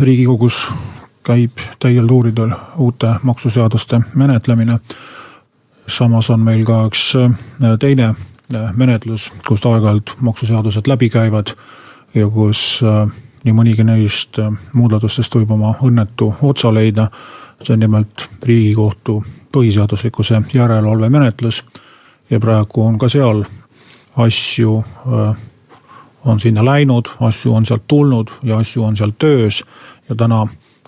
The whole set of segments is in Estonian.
riigikogus käib täiel tuuridel uute maksuseaduste menetlemine. samas on meil ka üks eh, teine eh, menetlus, kust aeg-ajalt maksuseadused läbi käivad ja kus nii mõnigi neist muudatustest võib oma õnnetu otsa leida. see on nimelt riigikohtu põhiseaduslikkuse järelevalve menetlus ja praegu on ka seal asju on sinna läinud, asju on sealt tulnud ja asju on seal töös. ja täna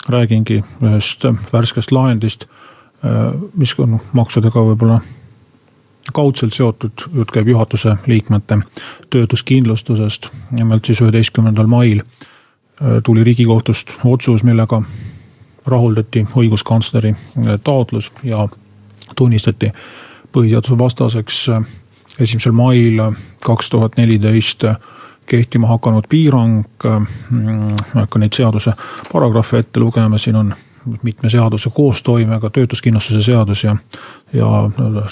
räägingi ühest värskest lahendist, mis on maksudega võib-olla kaudselt seotud, jutt käib juhatuse liikmete töötuskindlustusest. nimelt siis üheteistkümnendal mail tuli riigikohtust otsus, millega rahuldati õiguskantsleri taotlus ja tunnistati põhiseaduse vastaseks esimesel mail kaks tuhat neliteist kehtima hakanud piirang. Mm, ma ei hakka neid seaduse paragrahve ette lugema, siin on mitme seaduse koostoimega, töötuskindlustuse seadus ja, ja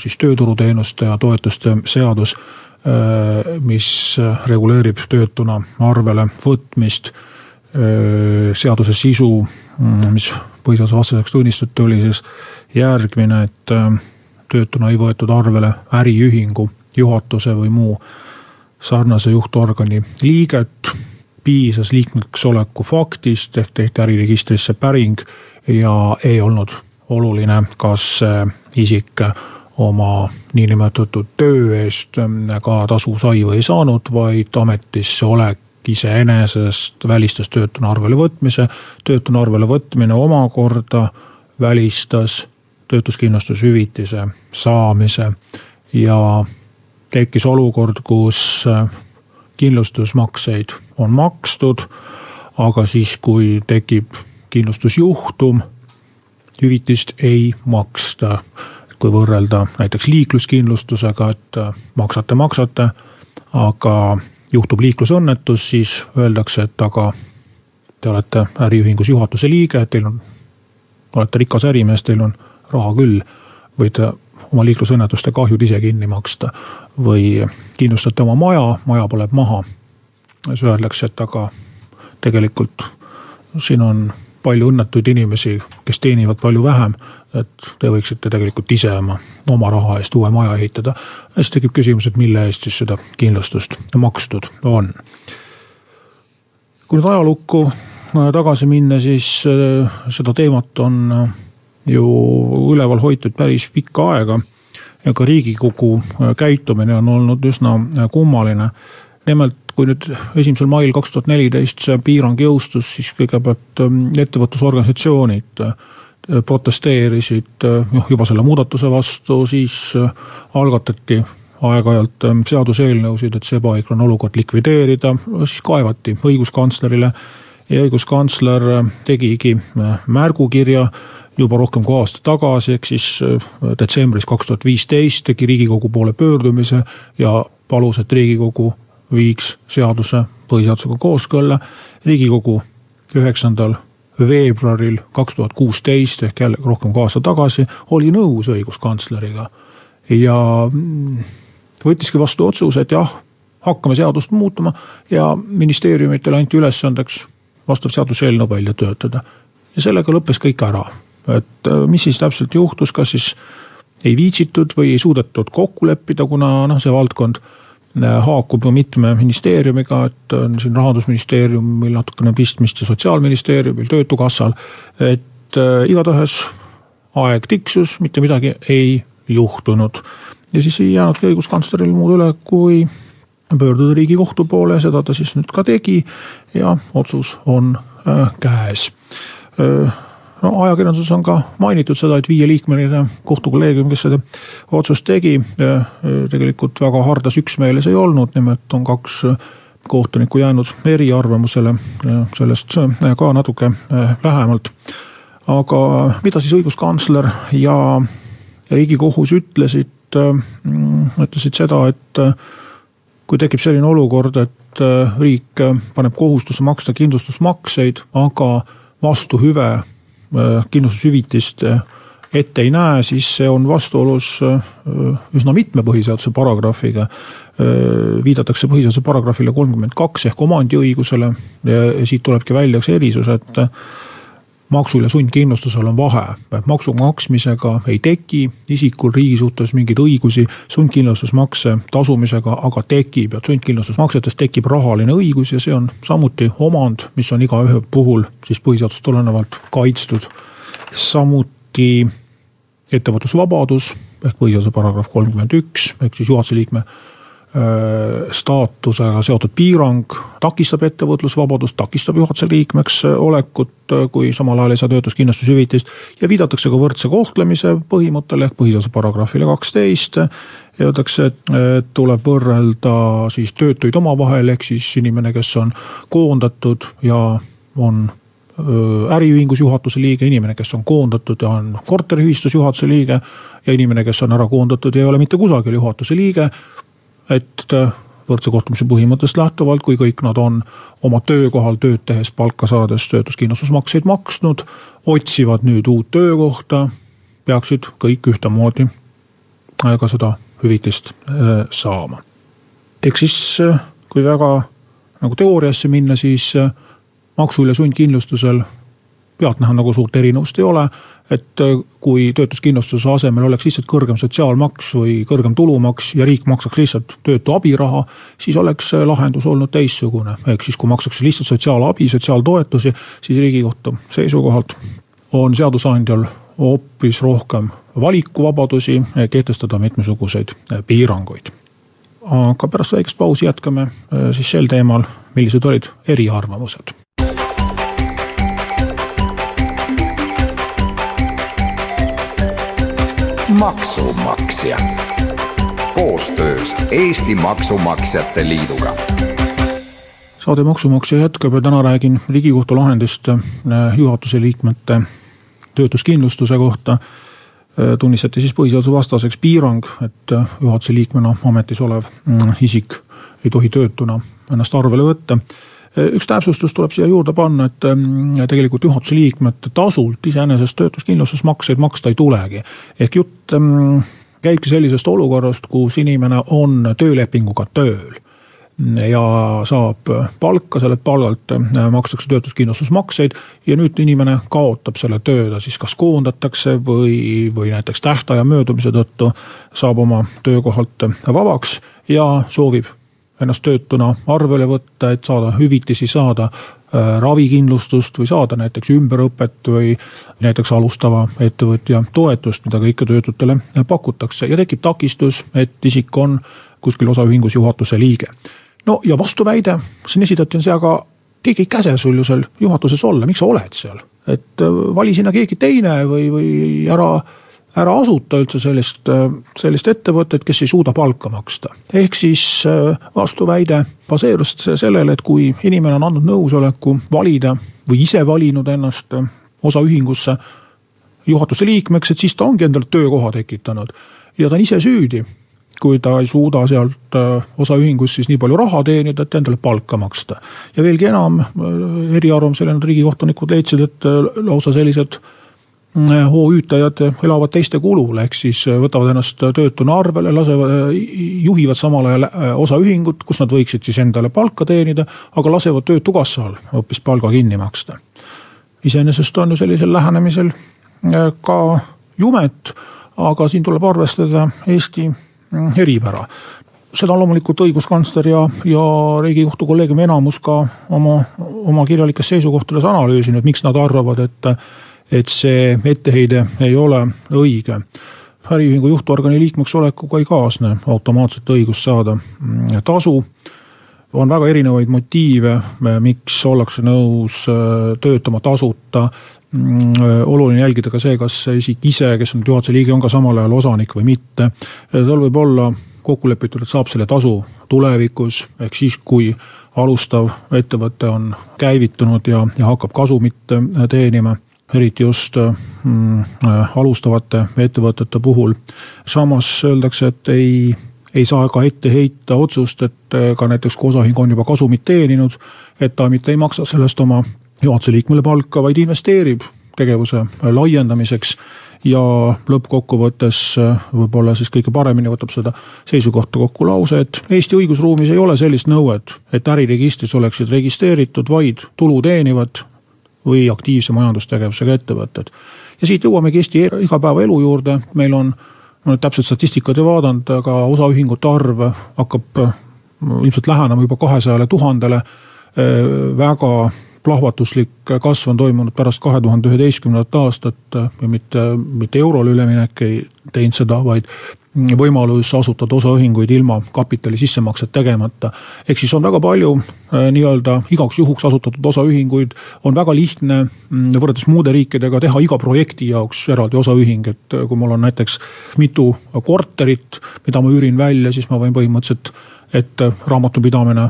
siis tööturuteenuste ja toetuste seadus, äh, mis reguleerib töötuna arvele võtmist. Äh, seaduse sisu, mm, mis põhiseaduse vastaseks tunnistati, oli siis järgmine, et äh, töötuna ei võetud arvele äriühingu, juhatuse või muu sarnase juhtorgani liiget, piisas liikmeks oleku faktist ehk tehti äriregistrisse päring ja ei olnud oluline, kas isik oma niinimetatud töö eest ka tasu sai või ei saanud, vaid ametisse olek iseenesest välistas töötuna arvele võtmise. töötuna arvele võtmine omakorda välistas töötuskindlustushüvitise saamise ja tekkis olukord, kus äh, kindlustusmakseid on makstud, aga siis, kui tekib kindlustusjuhtum, hüvitist ei maksta. kui võrrelda näiteks liikluskindlustusega, et äh, maksate, maksate, aga juhtub liiklusõnnetus, siis öeldakse, et aga te olete äriühingus juhatuse liige, teil on, olete rikas ärimees, teil on raha küll, võite oma liiklusõnnetuste kahjud ise kinni maksta. või kindlustate oma maja, maja põleb maha. siis öeldakse, et aga tegelikult siin on palju õnnetuid inimesi, kes teenivad palju vähem. et te võiksite tegelikult ise oma, oma raha eest uue maja ehitada. siis tekib küsimus, et mille eest siis seda kindlustust makstud on. kui nüüd ajalukku äh, tagasi minna, siis äh, seda teemat on äh, ju üleval hoitud päris pikka aega. ja ka riigikogu äh, käitumine on olnud üsna äh, kummaline. nimelt, kui nüüd esimesel mail kaks tuhat neliteist see piirang jõustus, siis kõigepealt ähm, ettevõtlusorganisatsioonid äh, protesteerisid noh juba selle muudatuse vastu, siis algatati aeg-ajalt ähm, seaduseelnõusid, et see ebaõiglane olukord likvideerida, siis kaevati õiguskantslerile ja õiguskantsler tegigi märgukirja juba rohkem kui aasta tagasi, ehk siis äh, detsembris kaks tuhat viisteist tegi riigikogu poole pöördumise ja palus, et riigikogu viiks seaduse põhiseadusega kooskõlla. riigikogu üheksandal veebruaril kaks tuhat kuusteist ehk jälle rohkem kui aasta tagasi oli nõus õiguskantsleriga ja mm, võttiski vastu otsuse, et jah, hakkame seadust muutma ja ministeeriumitele anti ülesandeks vastav seaduseelnõu välja töötada. ja sellega lõppes kõik ära et äh, mis siis täpselt juhtus, kas siis ei viitsitud või ei suudetud kokku leppida, kuna noh, see valdkond äh, haakub ju mitme ministeeriumiga, et on siin rahandusministeeriumil natukene pistmist ja sotsiaalministeeriumil, töötukassal. et äh, igatahes aeg tiksus, mitte midagi ei juhtunud. ja siis ei jäänudki õiguskantsleril muud üle, kui pöörduda riigikohtu poole, seda ta siis nüüd ka tegi ja otsus on käes no ajakirjanduses on ka mainitud seda, et viieliikmeline kohtukolleegium, kes seda otsust tegi, tegelikult väga hardas üksmeeles ei olnud, nimelt on kaks riigikohtuniku jäänud eriarvamusele, sellest ka natuke lähemalt. aga mida siis õiguskantsler ja riigikohus ütlesid, ütlesid seda, et kui tekib selline olukord, et riik paneb kohustuse maksta kindlustusmakseid, aga vastuhüve kindlustushüvitist ette ei näe, siis see on vastuolus äh, üsna mitme põhiseaduse paragrahviga. Äh, viidatakse põhiseaduse paragrahvile kolmkümmend kaks ehk omandiõigusele siit tulebki välja üks erisus, et maksul ja sundkindlustusel on vahe, et maksu maksmisega ei teki isikul riigi suhtes mingeid õigusi, sundkindlustusmakse tasumisega aga tekib ja sundkindlustusmaksetest tekib rahaline õigus ja see on samuti omand, mis on igaühe puhul siis põhiseadusest tulenevalt kaitstud. samuti ettevõtlusvabadus ehk põhiseaduse paragrahv kolmkümmend üks ehk siis juhatuse liikme staatusega seotud piirang takistab ettevõtlusvabadust, takistab juhatuse liikmeks olekut, kui samal ajal ei saa töötuskindlustushüvitist. ja viidatakse ka võrdse kohtlemise põhimõttele ehk põhiseaduse paragrahvile kaksteist. Öeldakse, et tuleb võrrelda siis töötuid omavahel, ehk siis inimene, kes on koondatud ja on äriühingus juhatuse liige, inimene, kes on koondatud ja on korteriühistus juhatuse liige. ja inimene, kes on ära koondatud ja ei ole mitte kusagil juhatuse liige. Et võrdse kohtlemise põhimõttest lähtuvalt, kui kõik nad on oma töökohal tööd tehes, palka saades töötuskindlustusmakseid maksnud, otsivad nüüd uut töökohta, peaksid kõik ühtemoodi ka seda hüvitist saama. ehk siis, kui väga nagu teooriasse minna, siis maksul ja sundkindlustusel pealtnäha nagu suurt erinevust ei ole. et äh, kui töötuskindlustuse asemel oleks lihtsalt kõrgem sotsiaalmaks või kõrgem tulumaks ja riik maksaks lihtsalt töötu abiraha, siis oleks lahendus olnud teistsugune. ehk siis, kui makstakse lihtsalt sotsiaalabi, sotsiaaltoetusi, siis riigikohtu seisukohalt on seadusandjal hoopis rohkem valikuvabadusi kehtestada mitmesuguseid piiranguid. aga pärast väikest pausi jätkame äh, siis sel teemal, millised olid eriarvamused maksumaksja koostöös Eesti Maksumaksjate Liiduga. saade Maksumaksja jätkab ja täna räägin Riigikohtu lahendist äh, juhatuse liikmete töötuskindlustuse kohta. Äh, tunnistati siis põhiseaduse vastaseks piirang, et äh, juhatuse liikmena ametis olev mm, isik ei tohi töötuna ennast arvele võtta üks täpsustus tuleb siia juurde panna, et ähm, tegelikult juhatuse liikmete tasult iseenesest töötuskindlustusmakseid maksta ei tulegi. ehk jutt ähm, käibki sellisest olukorrast, kus inimene on töölepinguga tööl ja saab palka, sellelt palgalt äh, makstakse töötuskindlustusmakseid ja nüüd inimene kaotab selle töö, ta siis kas koondatakse või, või näiteks tähtaja möödumise tõttu saab oma töökohalt vabaks ja soovib ennast töötuna arvele võtta, et saada hüvitisi, saada äh, ravikindlustust või saada näiteks ümberõpet või näiteks alustava ettevõtja toetust, mida kõike töötutele pakutakse ja tekib takistus, et isik on kuskil osaühingus juhatuse liige. no ja vastuväide siin esitati on see, aga keegi ei käse sul ju seal juhatuses olla, miks sa oled seal, et äh, vali sinna keegi teine või, või ära ära asuta üldse sellist, sellist ettevõtet, kes ei suuda palka maksta. ehk siis äh, vastuväide baseerus sellele, et kui inimene on andnud nõusoleku valida või ise valinud ennast äh, osaühingusse juhatuse liikmeks, et siis ta ongi endale töökoha tekitanud ja ta on ise süüdi kui ta ei suuda sealt äh, osaühingus siis nii palju raha teenida, et endale palka maksta. ja veelgi enam, eriarvamusel jäänud riigikohtunikud leidsid, et lausa sellised OÜ-tajad elavad teiste kulul, ehk siis võtavad ennast töötuna arvele, lasevad, juhivad samal ajal äh, osaühingut, kus nad võiksid siis endale palka teenida, aga lasevad Töötukassal hoopis palga kinni maksta. iseenesest on ju sellisel lähenemisel äh, ka jumet, aga siin tuleb arvestada Eesti mm, eripära seda on loomulikult õiguskantsler ja, ja riigikohtu kolleegiumi enamus ka oma, oma kirjalikes seisukohtades analüüsinud, miks nad arvavad, et et see etteheide ei ole õige. äriühingu juhtorgani liikmeks olekuga ei kaasne automaatselt õigust saada mm, tasu. on väga erinevaid motiive, miks ollakse nõus äh, töötama tasuta mm, oluline jälgida ka see, kas isik ise, kes on juhatuse liige, on ka samal ajal osanik või mitte. tal võib olla kokku lepitud, et saab selle tasu tulevikus, ehk siis, kui alustav ettevõte on käivitunud ja, ja hakkab kasumit teenima eriti just mm, alustavate ettevõtete puhul. samas öeldakse, et ei, ei saa ka ette heita otsust, et ka näiteks kui osaühing on juba kasumit teeninud, et ta mitte ei maksa sellest oma juhatuse liikmele palka, vaid investeerib tegevuse laiendamiseks ja lõppkokkuvõttes võib-olla siis kõige paremini võtab seda seisukohta kokku lause, et Eesti õigusruumis ei ole sellist nõuet, et äriregistris oleksid registreeritud vaid tulu teenivad või aktiivse majandustegevusega ettevõtted. ja siit jõuamegi Eesti igapäevaelu juurde, meil on, ma nüüd täpselt statistikat ei vaadanud, aga osaühingute arv hakkab ilmselt lähenema juba kahesajale tuhandele. väga plahvatuslik kasv on toimunud pärast kahe tuhande üheteistkümnendat aastat ja mitte, mitte eurole üleminek ei teinud seda, vaid võimalus asutada osaühinguid ilma kapitali sissemakset tegemata. ehk siis on väga palju äh, nii-öelda igaks juhuks asutatud osaühinguid, on väga lihtne mm, võrreldes muude riikidega teha iga projekti jaoks eraldi osaühing, et äh, kui mul on näiteks mitu korterit, mida ma üürin välja, siis ma võin põhimõtteliselt, et äh, raamatupidamine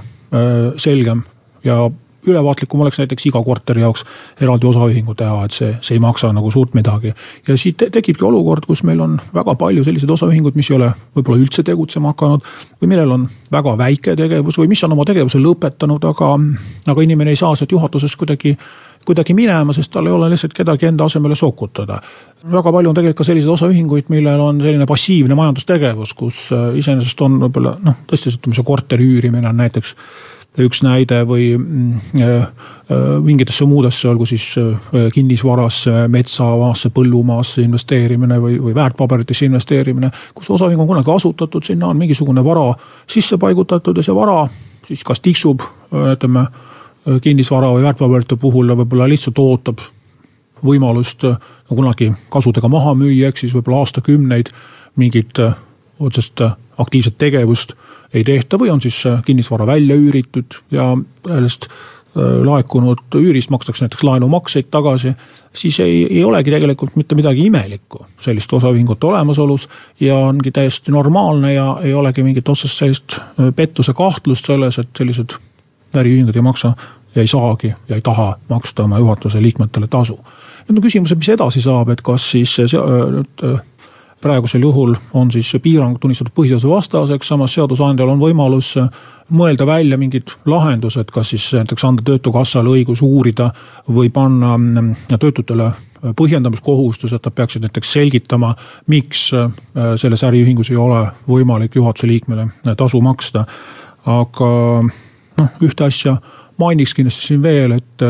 selgem ja ülevaatlikum oleks näiteks iga korteri jaoks eraldi osaühingu teha, et see, see ei maksa nagu suurt midagi. ja siit tekibki olukord, kus meil on väga palju selliseid osaühinguid, mis ei ole võib-olla üldse tegutsema hakanud. või millel on väga väike tegevus või mis on oma tegevuse lõpetanud, aga, aga inimene ei saa sealt juhatusest kuidagi kuidagi minema, sest tal ei ole lihtsalt kedagi enda asemele sokutada. väga palju on tegelikult ka selliseid osaühinguid, millel on selline passiivne majandustegevus, kus äh, iseenesest on võib-olla noh, tõesti ütleme see korteri üürimine on näiteks üks näide või mm, äh, äh, mingitesse muudesse, olgu siis äh, kinnisvarasse, metsamaasse, põllumaasse investeerimine või, või väärtpaberitesse investeerimine. kus osaühing on kunagi asutatud, sinna on mingisugune vara sisse paigutatud ja see vara siis kas tiksub, ütleme kinnisvara või väärtpaberite puhul võib-olla lihtsalt ootab võimalust kunagi kasudega maha müüa, ehk siis võib-olla aastakümneid mingit otsest aktiivset tegevust ei tehta või on siis äh, kinnisvara välja üüritud ja sellest äh, laekunud üürist makstakse näiteks laenumakseid tagasi, siis ei, ei olegi tegelikult mitte midagi imelikku selliste osaühingute olemasolus. ja ongi täiesti normaalne ja ei olegi mingit otsest sellist äh, pettuse kahtlust selles, et sellised äriühingud ei maksa ja ei saagi ja ei taha maksta oma juhatuse liikmetele tasu. nüüd on küsimus, et mis edasi saab, et kas siis nüüd praegusel juhul on siis see piirang tunnistatud põhiseadusevastaseks, samas seadusandjal on võimalus mõelda välja mingid lahendused, kas siis näiteks anda töötukassale õigus uurida või panna mm, töötutele põhjendamiskohustus, et nad peaksid näiteks selgitama, miks äh, selles äriühingus ei ole võimalik juhatuse liikmele tasu maksta. aga noh, ühte asja mainiks kindlasti siin veel, et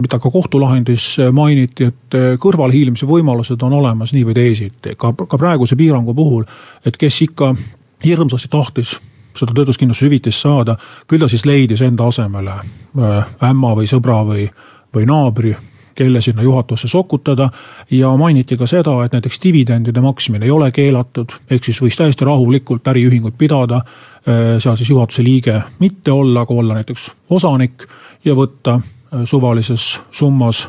mida ka kohtulahendis mainiti, et kõrvalhiilimise võimalused on olemas nii või teisiti, ka, ka praeguse piirangu puhul, et kes ikka hirmsasti tahtis seda töötuskindlustushüvitist saada, küll ta siis leidis enda asemele äh, ämma või sõbra või, või naabri, kelle sinna juhatusse sokutada. ja mainiti ka seda, et näiteks dividendide maksmine ei ole keelatud, ehk siis võis täiesti rahulikult äriühingut pidada, äh, seal siis juhatuse liige mitte olla, aga olla näiteks osanik ja võtta Äh, suvalises summas,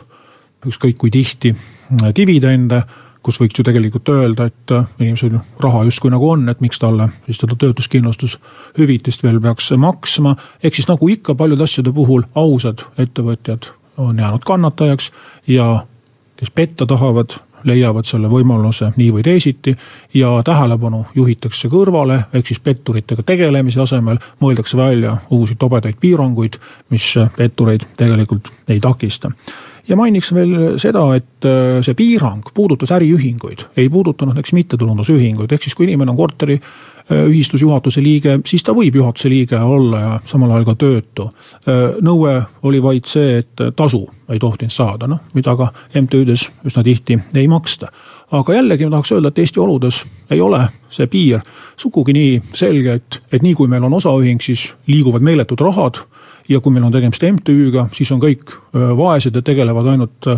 ükskõik kui tihti, äh, dividende kus võiks ju tegelikult öelda, et äh, inimesel raha justkui nagu on, et miks talle siis seda töötuskindlustushüvitist veel peaks maksma. ehk siis nagu ikka paljude asjade puhul ausad ettevõtjad on jäänud kannatajaks ja kes petta tahavad, leiavad selle võimaluse nii või teisiti ja tähelepanu juhitakse kõrvale, ehk siis petturitega tegelemise asemel mõeldakse välja uusi tobedaid piiranguid, mis pettureid tegelikult ei takista. Ja mainiks veel seda, et äh, see piirang puudutas äriühinguid, ei puudutanud näiteks mittetulundusühinguid, ehk siis kui inimene on korteri ühistusjuhatuse liige, siis ta võib juhatuse liige olla ja samal ajal ka töötu. Äh, nõue oli vaid see, et tasu ei tohtinud saada, noh mida ka MTÜ-des üsna tihti ei maksta. aga jällegi ma tahaks öelda, et Eesti oludes ei ole see piir sugugi nii selge, et, et nii kui meil on osaühing, siis liiguvad meeletud rahad ja kui meil on tegemist MTÜ-ga, siis on kõik äh, vaesed ja tegelevad ainult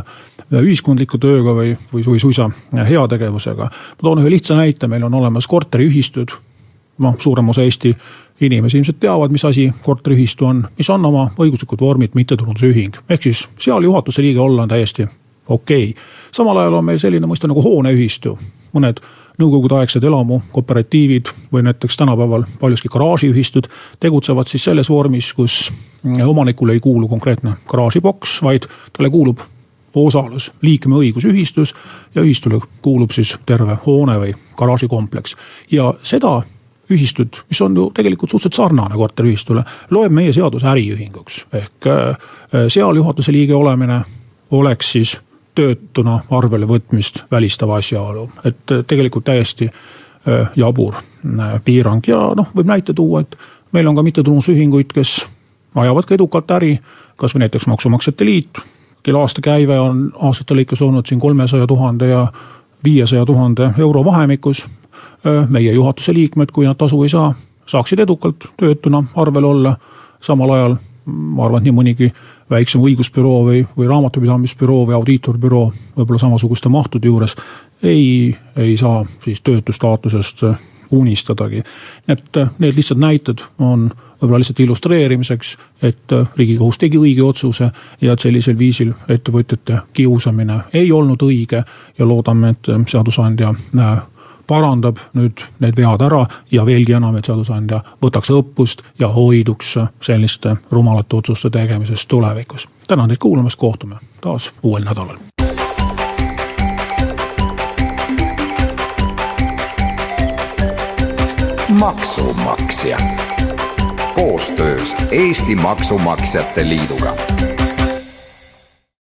ühiskondliku tööga või, või, või suisa heategevusega. ma toon ühe lihtsa näite, meil on olemas korteriühistud noh, suurem osa Eesti inimesi ilmselt teavad, mis asi korteriühistu on, mis on oma õiguslikud vormid mittetulundusühing. ehk siis seal juhatuse liige olla on täiesti okei okay.. samal ajal on meil selline mõiste nagu hooneühistu. mõned nõukogudeaegsed elamu kooperatiivid või näiteks tänapäeval paljuski garaažiühistud tegutsevad siis selles vormis, kus omanikule ei kuulu konkreetne garaažiboks, vaid talle kuulub osalus, liikmeõigus ühistus ja ühistule kuulub siis terve hoone või garaažikompleks. ja seda ühistut, mis on ju tegelikult suhteliselt sarnane korteriühistule, loeb meie seadus äriühinguks. ehk äh, seal juhatuse liige olemine oleks siis töötuna arvele võtmist välistav asjaolu, et tegelikult täiesti äh, jabur äh, piirang ja noh, võib näite tuua, et meil on ka mittetulundusühinguid, kes ajavad ka edukalt äri, kasvõi näiteks Maksumaksjate Liit, kelle aastakäive on aastate lõikes olnud siin kolmesaja tuhande ja viiesaja tuhande euro vahemikus. Meie juhatuse liikmed, kui nad tasu ei saa, saaksid edukalt töötuna arvel olla, samal ajal ma arvan, et nii mõnigi väiksem õigusbüroo või, või raamatupidamisbüroo või audiitorbüroo võib-olla samasuguste mahtude juures ei, ei saa siis töötu staatusest unistadagi. et need lihtsalt näited on võib-olla lihtsalt illustreerimiseks, et äh, riigikohus tegi õige otsuse ja et sellisel viisil ettevõtjate kiusamine ei olnud õige ja loodame, et äh, seadusandja äh, parandab nüüd need vead ära ja veelgi enam, et seadusandja võtaks õppust ja hoiduks selliste rumalate otsuste tegemisest tulevikus. tänan teid kuulamast, kohtume taas uuel nädalal. maksumaksja koostöös Eesti Maksumaksjate Liiduga